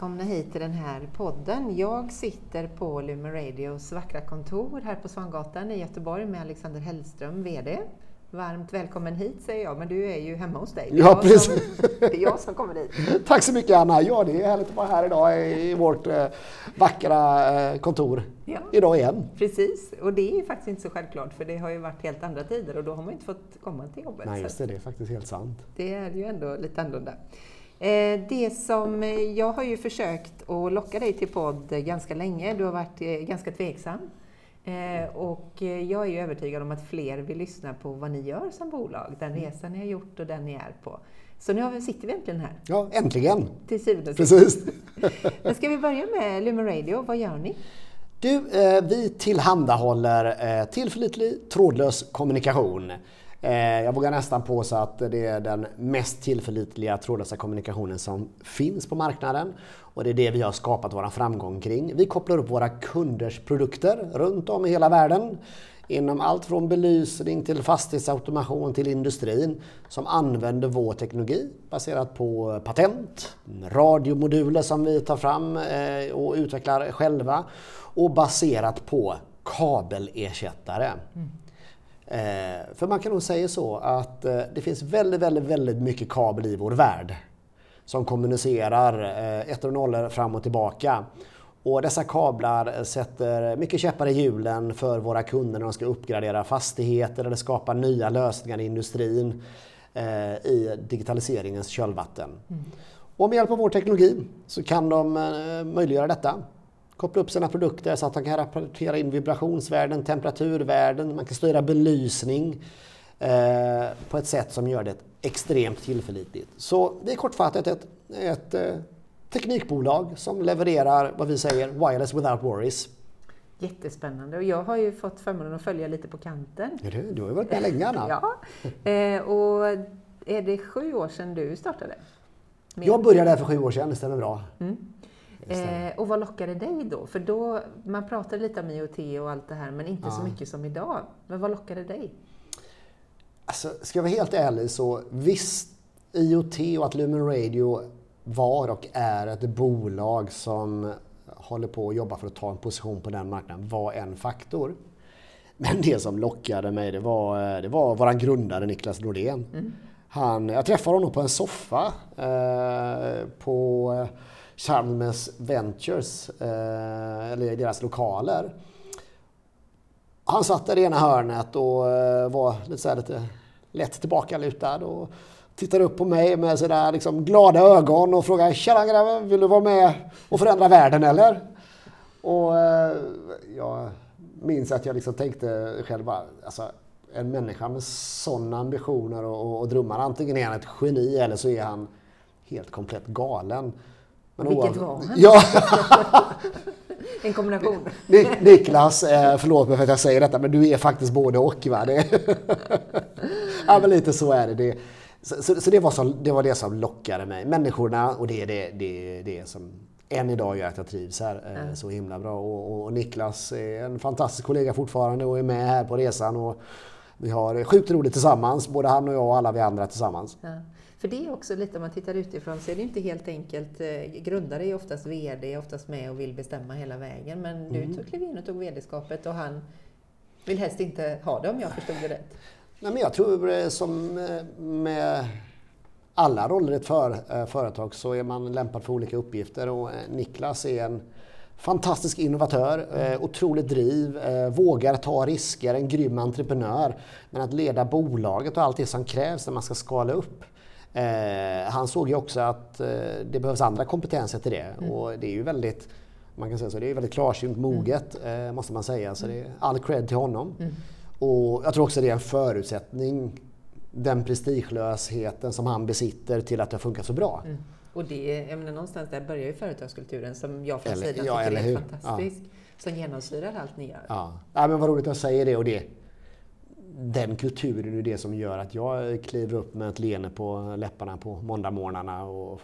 välkomna hit till den här podden. Jag sitter på Lumen Radios vackra kontor här på Svangatan i Göteborg med Alexander Hellström, VD. Varmt välkommen hit säger jag, men du är ju hemma hos dig. Ja, precis. Som, det är jag som kommer hit. Tack så mycket Anna. Ja, det är härligt att vara här idag i vårt eh, vackra eh, kontor. Ja. Idag igen. Precis, och det är faktiskt inte så självklart för det har ju varit helt andra tider och då har man inte fått komma till jobbet. Nej, just det. Det är faktiskt helt sant. Det är ju ändå lite annorlunda. Eh, det som, jag har ju försökt att locka dig till podd ganska länge. Du har varit eh, ganska tveksam. Eh, och jag är övertygad om att fler vill lyssna på vad ni gör som bolag, den mm. resan ni har gjort och den ni är på. Så nu sitter vi äntligen här. Ja, äntligen! Till syvende Precis. Men ska vi börja med Lumen Radio, vad gör ni? Du, vi tillhandahåller tillförlitlig trådlös kommunikation Eh, Eh, jag vågar nästan påstå att det är den mest tillförlitliga trådlösa kommunikationen som finns på marknaden. Och det är det vi har skapat vår framgång kring. Vi kopplar upp våra kunders produkter runt om i hela världen. Inom allt från belysning till fastighetsautomation till industrin som använder vår teknologi baserat på patent, radiomoduler som vi tar fram eh, och utvecklar själva och baserat på kabelersättare. Mm. Eh, för man kan nog säga så att eh, det finns väldigt, väldigt, väldigt mycket kabel i vår värld som kommunicerar eh, ettor och nollor fram och tillbaka. Och dessa kablar sätter mycket käppar i hjulen för våra kunder när de ska uppgradera fastigheter eller skapa nya lösningar i industrin eh, i digitaliseringens kölvatten. Mm. Och med hjälp av vår teknologi så kan de eh, möjliggöra detta koppla upp sina produkter så att de kan rapportera in vibrationsvärden, temperaturvärden, man kan styra belysning eh, på ett sätt som gör det extremt tillförlitligt. Så det är kortfattat ett, ett eh, teknikbolag som levererar vad vi säger wireless without worries. Jättespännande och jag har ju fått förmånen att följa lite på kanten. Ja, du, du har ju varit med länge Anna. ja, eh, och är det sju år sedan du startade? Med jag började där för sju år sedan, det stämmer bra. Mm. Eh, och vad lockade dig då? För då, man pratade lite om IoT och allt det här, men inte ja. så mycket som idag. Men vad lockade dig? Alltså, ska jag vara helt ärlig så visst, IoT och att Lumen Radio var och är ett bolag som håller på att jobba för att ta en position på den marknaden var en faktor. Men det som lockade mig det var, det var vår grundare Niklas Nordén. Mm. Han, jag träffade honom på en soffa eh, på Chalmers Ventures, eh, eller deras lokaler. Han satt där i ena hörnet och eh, var lite, så här, lite lätt tillbakalutad och tittade upp på mig med sådär liksom glada ögon och frågade Tjena grabben, vill du vara med och förändra världen eller? Och eh, jag minns att jag liksom tänkte själv bara, alltså, en människa med sådana ambitioner och, och drömmar, antingen är han ett geni eller så är han helt komplett galen. Men Vilket var han? Ja. en kombination. Niklas, eh, förlåt mig för att jag säger detta, men du är faktiskt både och. Va? Det, ja, men lite så är det. det så, så, så, det, var så, det var det som lockade mig. Människorna och det är det, det, det som än idag gör att jag trivs här mm. så himla bra. Och, och, Niklas är en fantastisk kollega fortfarande och är med här på resan. Och vi har sjukt roligt tillsammans, både han och jag och alla vi andra tillsammans. Ja. För det är också lite, om man tittar utifrån, så är det inte helt enkelt. Eh, grundare är oftast VD, är oftast med och vill bestämma hela vägen. Men mm. du tog kliv in och tog VD-skapet och han vill helst inte ha det om jag förstod det rätt. Nej, men jag tror eh, som eh, med alla roller i ett för, företag så är man lämpad för olika uppgifter och Niklas är en fantastisk innovatör, eh, otroligt driv, eh, vågar ta risker, en grym entreprenör. Men att leda bolaget och allt det som krävs när man ska skala upp Eh, han såg ju också att eh, det behövs andra kompetenser till det mm. och det är ju väldigt man kan säga så, det är väldigt klarsynt, moget mm. eh, måste man säga. Så det är all cred till honom. Mm. Och jag tror också det är en förutsättning, den prestigelösheten som han besitter till att det har funkat så bra. Mm. Och det, jag menar, någonstans där börjar ju företagskulturen som jag från sidan ja, tycker är fantastisk. Ja. Som genomsyrar allt ni gör. Ja. ja, men vad roligt att säga det och det den kulturen är det som gör att jag kliver upp med ett leende på läpparna på måndagmorgnarna och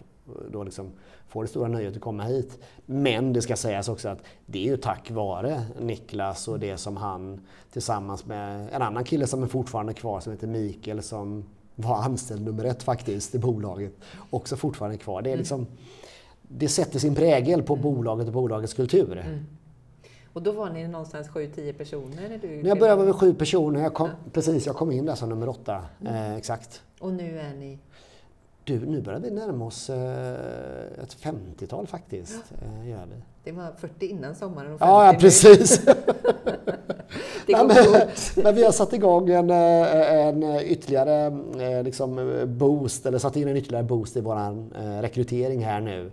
då liksom får det stora nöjet att komma hit. Men det ska sägas också att det är ju tack vare Niklas och det som han tillsammans med en annan kille som är fortfarande kvar som heter Mikael som var anställd nummer ett faktiskt i bolaget, också fortfarande kvar. Det är liksom det sätter sin prägel på bolaget och bolagets kultur. Mm. Och då var ni någonstans 7-10 personer? När, du jag började var vi sju personer. Jag kom, ja. Precis, jag kom in där som nummer åtta. Mm. Eh, exakt. Och nu är ni? Du, nu börjar vi närma oss eh, ett 50-tal faktiskt. Ja. Eh, gör vi. Det var 40 innan sommaren och 50 Ja, ja precis. det går men, men vi har satt igång en, eh, en ytterligare eh, liksom boost, eller satt in en ytterligare boost i vår rekrytering här nu.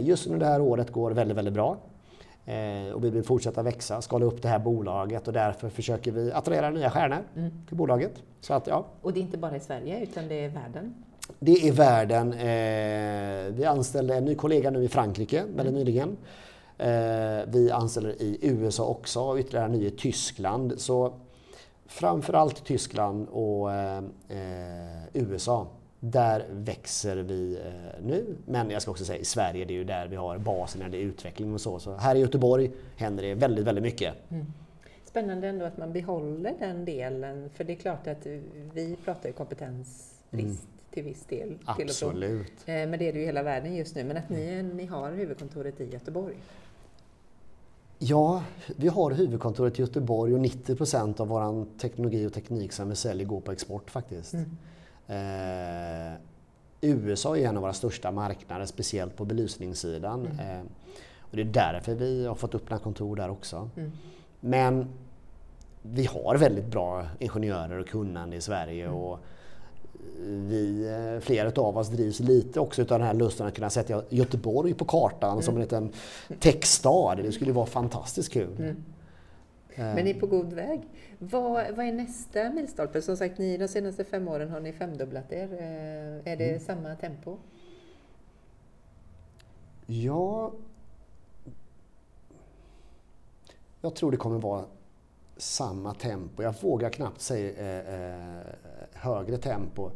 Just nu det här året går väldigt, väldigt bra. Och vi vill fortsätta växa, skala upp det här bolaget och därför försöker vi attrahera nya stjärnor mm. till bolaget. Så att, ja. Och det är inte bara i Sverige utan det är världen? Det är världen. Eh, vi anställde en ny kollega nu i Frankrike väldigt mm. nyligen. Eh, vi anställer i USA också och ytterligare en ny i Tyskland. Så framförallt Tyskland och eh, USA. Där växer vi nu. Men jag ska också säga i Sverige, det är ju där vi har basen när det är utveckling och så. Så här i Göteborg händer det väldigt, väldigt mycket. Mm. Spännande ändå att man behåller den delen. För det är klart att vi pratar ju kompetensbrist. Mm till viss del. Absolut. Eh, men det är det ju hela världen just nu. Men att ni, ni har huvudkontoret i Göteborg? Ja, vi har huvudkontoret i Göteborg och 90 procent av vår teknologi och teknik som vi säljer går på export faktiskt. Mm. Eh, USA är en av våra största marknader, speciellt på belysningssidan. Mm. Eh, och det är därför vi har fått öppna kontor där också. Mm. Men vi har väldigt bra ingenjörer och kunnande i Sverige. Mm. Och vi, eh, flera av oss drivs lite också av den här lusten att kunna sätta Göteborg på kartan mm. som en liten techstad. Det skulle vara fantastiskt kul. Mm. Men ni är på god väg. Vad, vad är nästa milstolpe? Som sagt, ni de senaste fem åren har ni femdubblat er. Eh, är det mm. samma tempo? Ja... Jag tror det kommer vara samma tempo. Jag vågar knappt säga eh, eh, högre tempo.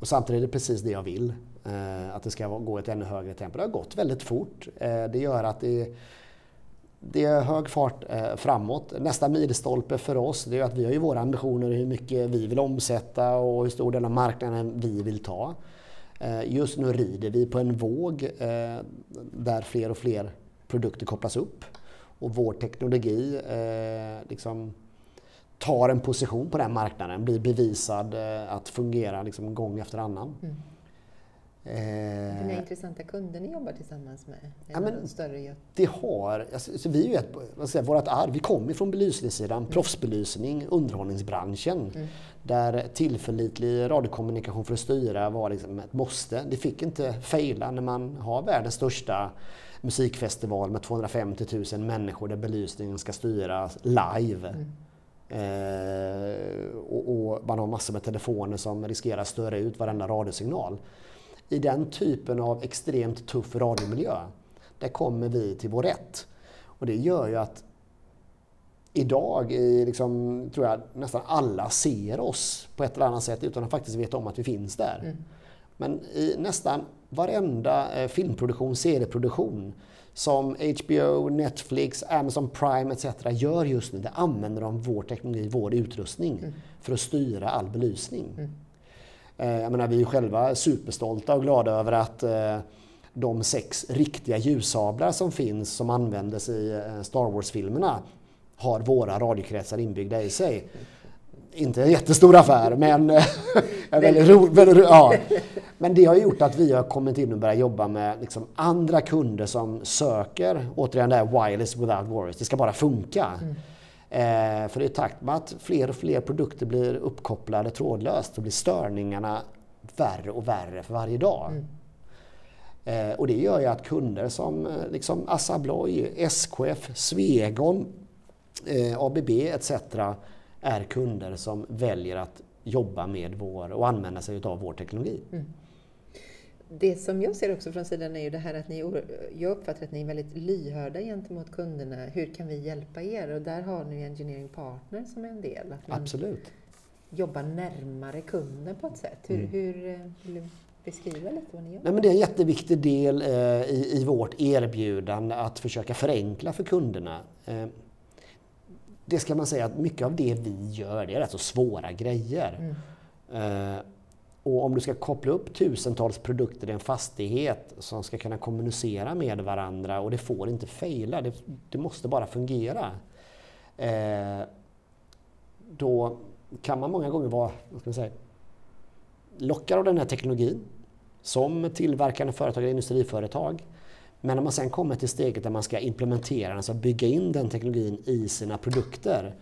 Och samtidigt är det precis det jag vill. Eh, att det ska gå ett ännu högre tempo. Det har gått väldigt fort. Eh, det gör att det, det är hög fart eh, framåt. Nästa milstolpe för oss det är att vi har ju våra ambitioner hur mycket vi vill omsätta och hur stor del av marknaden vi vill ta. Eh, just nu rider vi på en våg eh, där fler och fler produkter kopplas upp och vår teknologi liksom tar en position på den marknaden, blir bevisad att fungera liksom gång efter annan. Mm. Eh, Vilka intressanta kunder ni jobbar tillsammans med? Ja, men, större det har, alltså, vi är ju ett, vad säga, vårt arv, vi kommer från belysningssidan, mm. proffsbelysning, underhållningsbranschen. Mm. Där tillförlitlig radiokommunikation för att styra var liksom ett måste. Det fick inte fejla när man har världens största musikfestival med 250 000 människor där belysningen ska styras live. Mm. Eh, och, och, man har massor med telefoner som riskerar att störa ut varenda radiosignal. I den typen av extremt tuff radiomiljö, där kommer vi till vår rätt. Och det gör ju att idag i liksom, tror jag nästan alla ser oss på ett eller annat sätt utan att faktiskt veta om att vi finns där. Mm. Men i nästan varenda eh, filmproduktion, serieproduktion som HBO, Netflix, Amazon Prime etc. gör just nu, det använder de vår teknologi, vår utrustning mm. för att styra all belysning. Mm. Eh, jag menar, vi är själva superstolta och glada över att eh, de sex riktiga ljussablar som finns som användes i eh, Star Wars-filmerna har våra radiokretsar inbyggda i sig inte en jättestor affär, men väldigt roligt. Väldigt ro, ja. Men det har gjort att vi har kommit in och börjat jobba med liksom andra kunder som söker, återigen det här wireless without worries, det ska bara funka. Mm. Eh, för i takt med att fler och fler produkter blir uppkopplade trådlöst så blir störningarna värre och värre för varje dag. Mm. Eh, och det gör ju att kunder som eh, liksom Assa Abloy, SKF, Svegon, eh, ABB etc är kunder som väljer att jobba med vår och använda sig av vår teknologi. Mm. Det som jag ser också från sidan är ju det här att ni, jag uppfattar att ni är väldigt lyhörda gentemot kunderna. Hur kan vi hjälpa er? Och där har ni Engineering Partner som är en del. Att man Absolut. jobbar närmare kunden på ett sätt. Hur, mm. hur vill du beskriva lite vad ni gör? Nej, men det är en jätteviktig del eh, i, i vårt erbjudande att försöka förenkla för kunderna. Eh, det ska man säga att mycket av det vi gör, det är rätt så svåra grejer. Mm. Uh, och om du ska koppla upp tusentals produkter i en fastighet som ska kunna kommunicera med varandra och det får inte fejla, det, det måste bara fungera. Eh, då kan man många gånger vara vad ska man säga, lockad av den här teknologin som tillverkande företag eller industriföretag. Men när man sen kommer till steget där man ska implementera den, alltså bygga in den teknologin i sina produkter,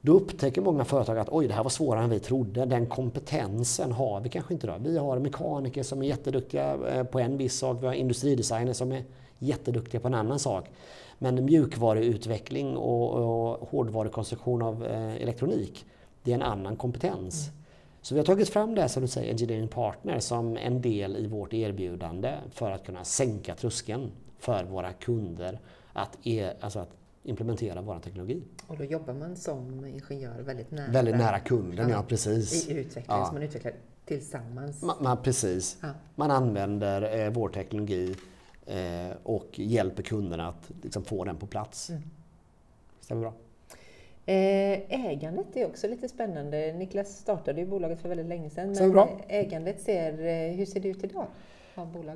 då upptäcker många företag att oj, det här var svårare än vi trodde. Den kompetensen har vi kanske inte. Då. Vi har mekaniker som är jätteduktiga eh, på en viss sak. Vi har industridesigners som är jätteduktiga på en annan sak. Men mjukvaruutveckling och, och hårdvarukonstruktion av eh, elektronik, det är en annan kompetens. Mm. Så vi har tagit fram det som du säger, Engineering Partner, som en del i vårt erbjudande för att kunna sänka tröskeln för våra kunder att, e alltså att implementera vår teknologi. Och då jobbar man som ingenjör väldigt nära, väldigt nära kunden, ja, ja precis. I utvecklingen, ja. som man utvecklar tillsammans. Man, man precis. Ja. Man använder eh, vår teknologi eh, och hjälper kunderna att liksom, få den på plats. Mm. Stämmer bra. Eh, ägandet är också lite spännande. Niklas startade ju bolaget för väldigt länge sedan. Men bra. ägandet ser, eh, hur ser det ut idag?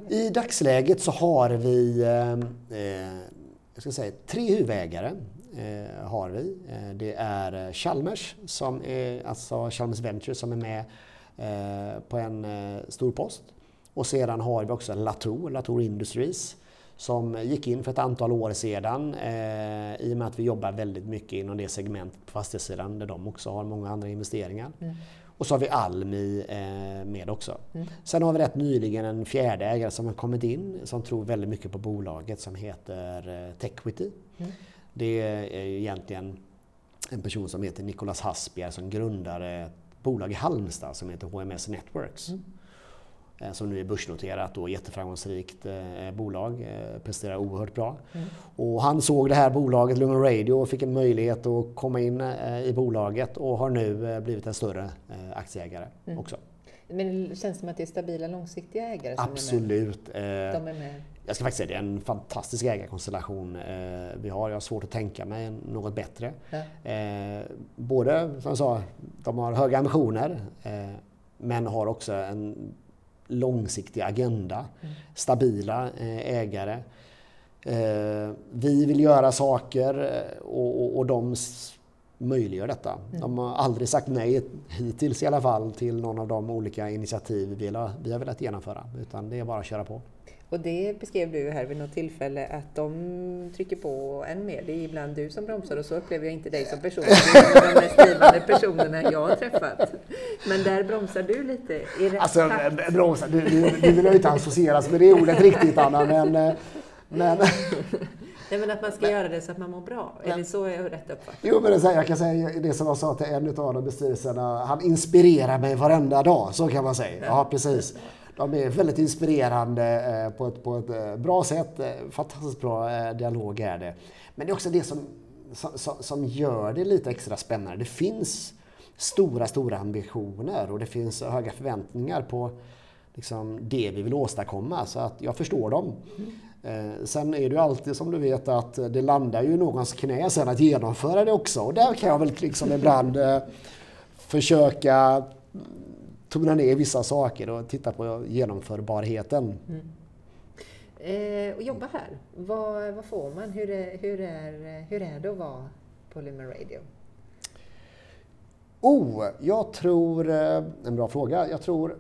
I dagsläget så har vi eh, jag ska säga, tre huvudägare. Eh, har vi. Eh, det är eh, Chalmers, som är, alltså Chalmers Venture som är med eh, på en eh, stor post. Och sedan har vi också Latour, Latour Industries som gick in för ett antal år sedan eh, i och med att vi jobbar väldigt mycket inom det segmentet på fastighetssidan där de också har många andra investeringar. Mm. Och så har vi Almi eh, med också. Mm. Sen har vi rätt nyligen en fjärde ägare som har kommit in som tror väldigt mycket på bolaget som heter eh, Techquity. Mm. Det är egentligen en person som heter Nicolas Hasbier som grundar ett bolag i Halmstad som heter HMS Networks. Mm. Eh, som nu är börsnoterat och jätteframgångsrikt eh, bolag, eh, presterar oerhört bra. Mm. Och han såg det här bolaget, Lumen Radio, och fick en möjlighet att komma in i bolaget och har nu blivit en större aktieägare mm. också. Men det känns som att det är stabila långsiktiga ägare som Absolut. är med? De är med. Jag ska faktiskt säga det är en fantastisk ägarkonstellation vi har. Jag har svårt att tänka mig något bättre. Ja. Både, som jag sa, de har höga ambitioner men har också en långsiktig agenda, mm. stabila eh, ägare. Eh, vi vill göra saker eh, och, och, de möjliggör detta. Mm. De har aldrig sagt nej, hittills i alla fall, till någon av de olika initiativ vi, vi har velat genomföra. Utan det är bara att köra på. Och det beskrev du här vid något tillfälle att de trycker på än mer. Det är ibland du som bromsar och så upplever jag inte dig som person. Du är de mest drivande personerna jag har träffat. Men där bromsar du lite i rätt alltså, takt. Bromsa, du, du, du vill jag inte associeras med det ordet riktigt Anna, men... Eh, men Nej, men att man ska men, göra det så att man mår bra. Men, är det så jag har rätt uppfattat? Jo, men det, jag kan säga det som jag sa till en av de bestyrelserna. Han inspirerar mig varenda dag, så kan man säga. Ja, precis. De är väldigt inspirerande eh, på ett, på ett eh, bra sätt. Eh, fantastiskt bra dialog är det. Men det är också det som, som, som gör det lite extra spännande. Det finns stora, stora ambitioner och det finns höga förväntningar på liksom, det vi vill åstadkomma. Så att jag förstår dem. Mm. sen är det ju alltid som du vet att det landar ju i någons knä sen att genomföra det också. Och där kan jag väl liksom ibland försöka tona ner vissa saker och titta på genomförbarheten. Mm. Eh, och jobba här, vad, vad får man? Hur är, hur, är, hur är det att vara på Lumen Radio? Oh, jag tror, eh, en bra fråga. Jag tror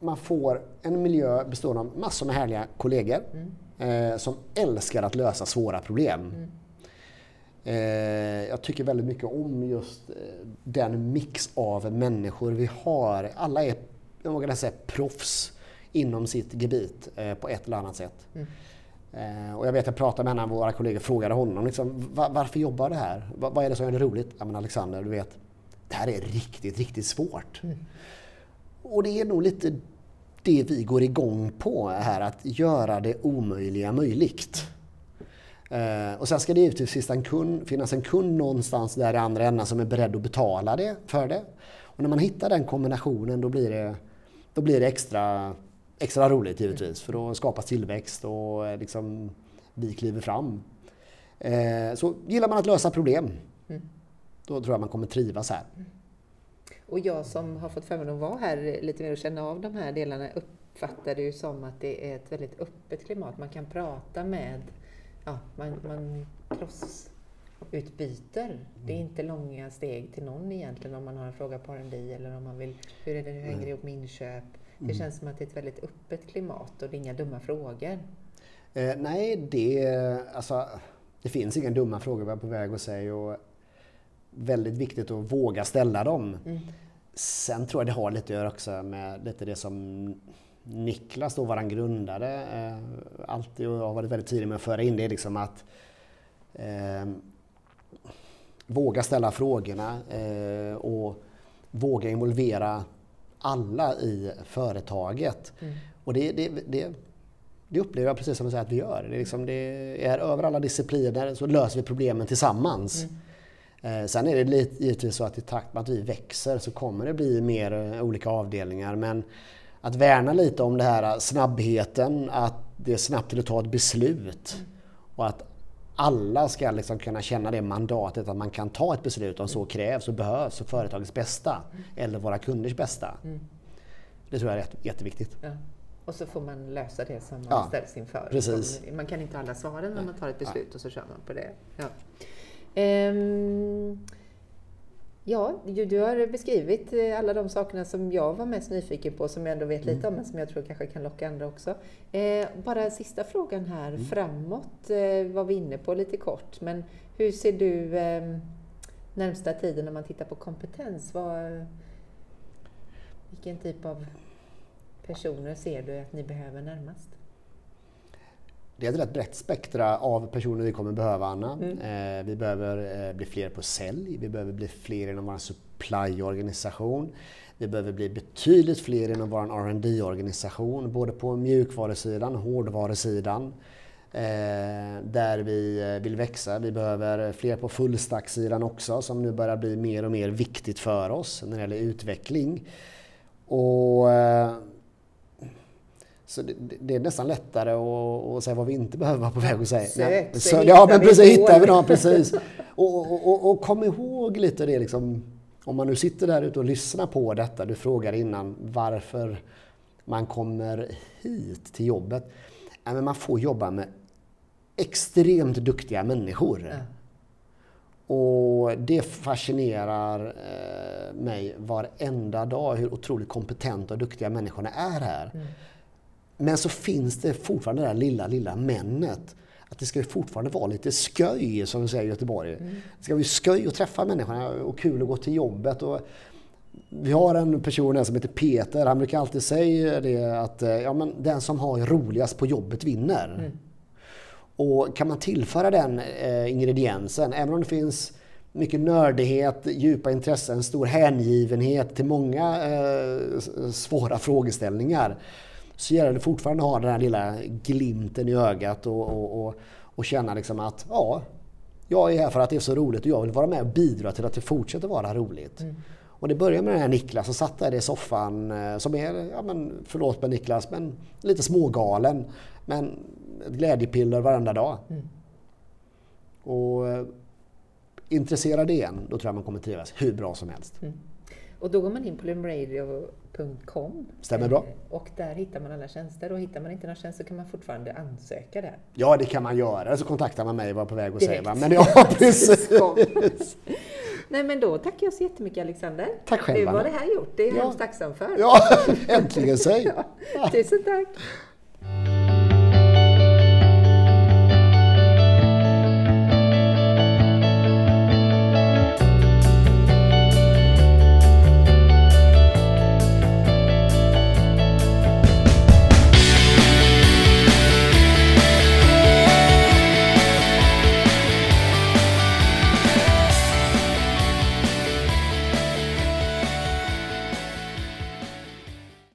man får en miljö bestående av massor med härliga kollegor mm. eh, som älskar att lösa svåra problem. Mm. Eh, jag tycker väldigt mycket om just eh, den mix av människor vi har. Alla är, jag vågar säga, proffs inom sitt gebit eh, på ett eller annat sätt. Mm. Och jag vet, jag pratade med en av våra kollegor och frågade honom liksom, varför jobbar du här? Vad är det som gör det roligt? Ja, men Alexander, du vet, det här är riktigt, riktigt svårt. Mm. Och det är nog lite det vi går igång på här, att göra det omöjliga möjligt. Eh, och sen ska det givetvis en kund, finnas en kund någonstans där i andra änden som är beredd att betala det för det. Och när man hittar den kombinationen då blir det, då blir det extra, extra roligt givetvis för då skapas tillväxt och eh, liksom, vi kliver fram. Eh, så gillar man att lösa problem, mm. då tror jag man kommer trivas här. Och jag som har fått förmånen att vara här lite mer och känna av de här delarna uppfattar det ju som att det är ett väldigt öppet klimat. Man kan prata med, ja, man, man krossutbyter. Det är inte långa steg till någon egentligen om man har en fråga på R&D eller om man vill, hur är det, hur hänger ihop med inköp? Det Mm. känns som att det är ett väldigt öppet klimat och det är inga dumma frågor. Eh, nej, det, alltså, det finns inga dumma frågor vi är på väg att säga och väldigt viktigt att våga ställa dem. Mm. Sen tror jag det har lite att göra också med lite det som Niklas, då våran grundare, eh, alltid och har varit väldigt tidig med att föra in det liksom att eh, våga ställa frågorna eh, och våga involvera alla i företaget. Mm. Och det, det, det, det upplever jag precis som du säger att vi gör. Det är, liksom, är över alla discipliner så löser vi problemen tillsammans. Mm. Eh, sen är det lite, givetvis så att i takt med att vi växer så kommer det bli mer eh, olika avdelningar. Men att värna lite om det här snabbheten, att det är snabbt till att ta ett beslut. Och att alla ska liksom kunna känna det mandatet att man kan ta ett beslut om så krävs och behövs för företagets bästa eller våra kunders bästa. Mm. Det tror jag är jätteviktigt. Ja. Och så får man lösa det som man Ja, ställs inför. precis. Man kan inte alla svaren när man tar ett beslut och så kör man på det. Ja, Ehm, ja du, du har beskrivit eh, alla de sakerna som jag var mest nyfiken på, som jag ändå vet lite om, men som jag tror kanske kan locka andra också. Eh, bara sista frågan här, framåt eh, var vi inne på lite kort, men hur ser du eh, närmsta tiden när man tittar på kompetens? Vad, vilken typ av personer ser du att ni behöver närmast? Det är ett rätt brett spektra av personer vi kommer behöva, Anna. Eh, vi behöver eh, bli fler på sälj, vi behöver bli fler inom vår supply-organisation. Vi behöver bli betydligt fler inom vår rd organisation både på mjukvarusidan och hårdvarusidan. Eh, där vi eh, vill växa. Vi behöver fler på fullstack-sidan också, som nu börjar bli mer och mer viktigt för oss när det gäller utveckling. Och eh, så det, det är nästan lättare att, att säga vad vi inte behöver vara på väg att säga. Men- så så, ja, men precis. Hittar vi dem, precis. Och, och, och, och kom ihåg lite det liksom, om man nu sitter där ute och lyssnar på detta, du frågar innan varför man kommer hit till jobbet. Ja, men man får jobba med extremt duktiga människor. Ja. Och det fascinerar eh, mig varenda dag hur otroligt kompetenta och duktiga människorna är här. Mm. Men så finns det fortfarande det där lilla, lilla männet. Att det ska fortfarande vara lite sköj, som vi säger i Göteborg. Det ska vara sköj att träffa människorna och kul att gå till jobbet. Och vi har en person här som heter Peter, han brukar alltid säga det att eh, ja, men den som har roligast på jobbet vinner. Och kan man tillföra den eh, ingrediensen, även om det finns mycket nördighet, djupa intressen, stor hängivenhet till många eh, svåra frågeställningar, så gäller det fortfarande att ha den här lilla glimten i ögat och, och, och, och känna liksom att ja, jag är här för att det är så roligt och jag vill vara med och bidra till att det fortsätter vara roligt. Och det börjar med den här Niklas som satt där i soffan eh, som är, ja men förlåt mig Niklas, men lite smågalen. Men ett glädjepiller varenda dag. Och eh, intresserar det en, då tror jag man kommer trivas hur bra som helst. Och då går man in på lumradio.com. Stämmer bra. Eh, Och där hittar man alla tjänster. Och hittar man inte någon tjänst så kan man fortfarande ansöka där. Ja, det kan man göra. Så kontaktar man mig och var på väg att. Direkt. Va? Men ja, precis. Nej men då tackar jag så jättemycket Alexander. Tack själv, Nu var det här gjort. Det är jag Ja. hemskt tacksam för. Ja, äntligen säg. Tusen tack.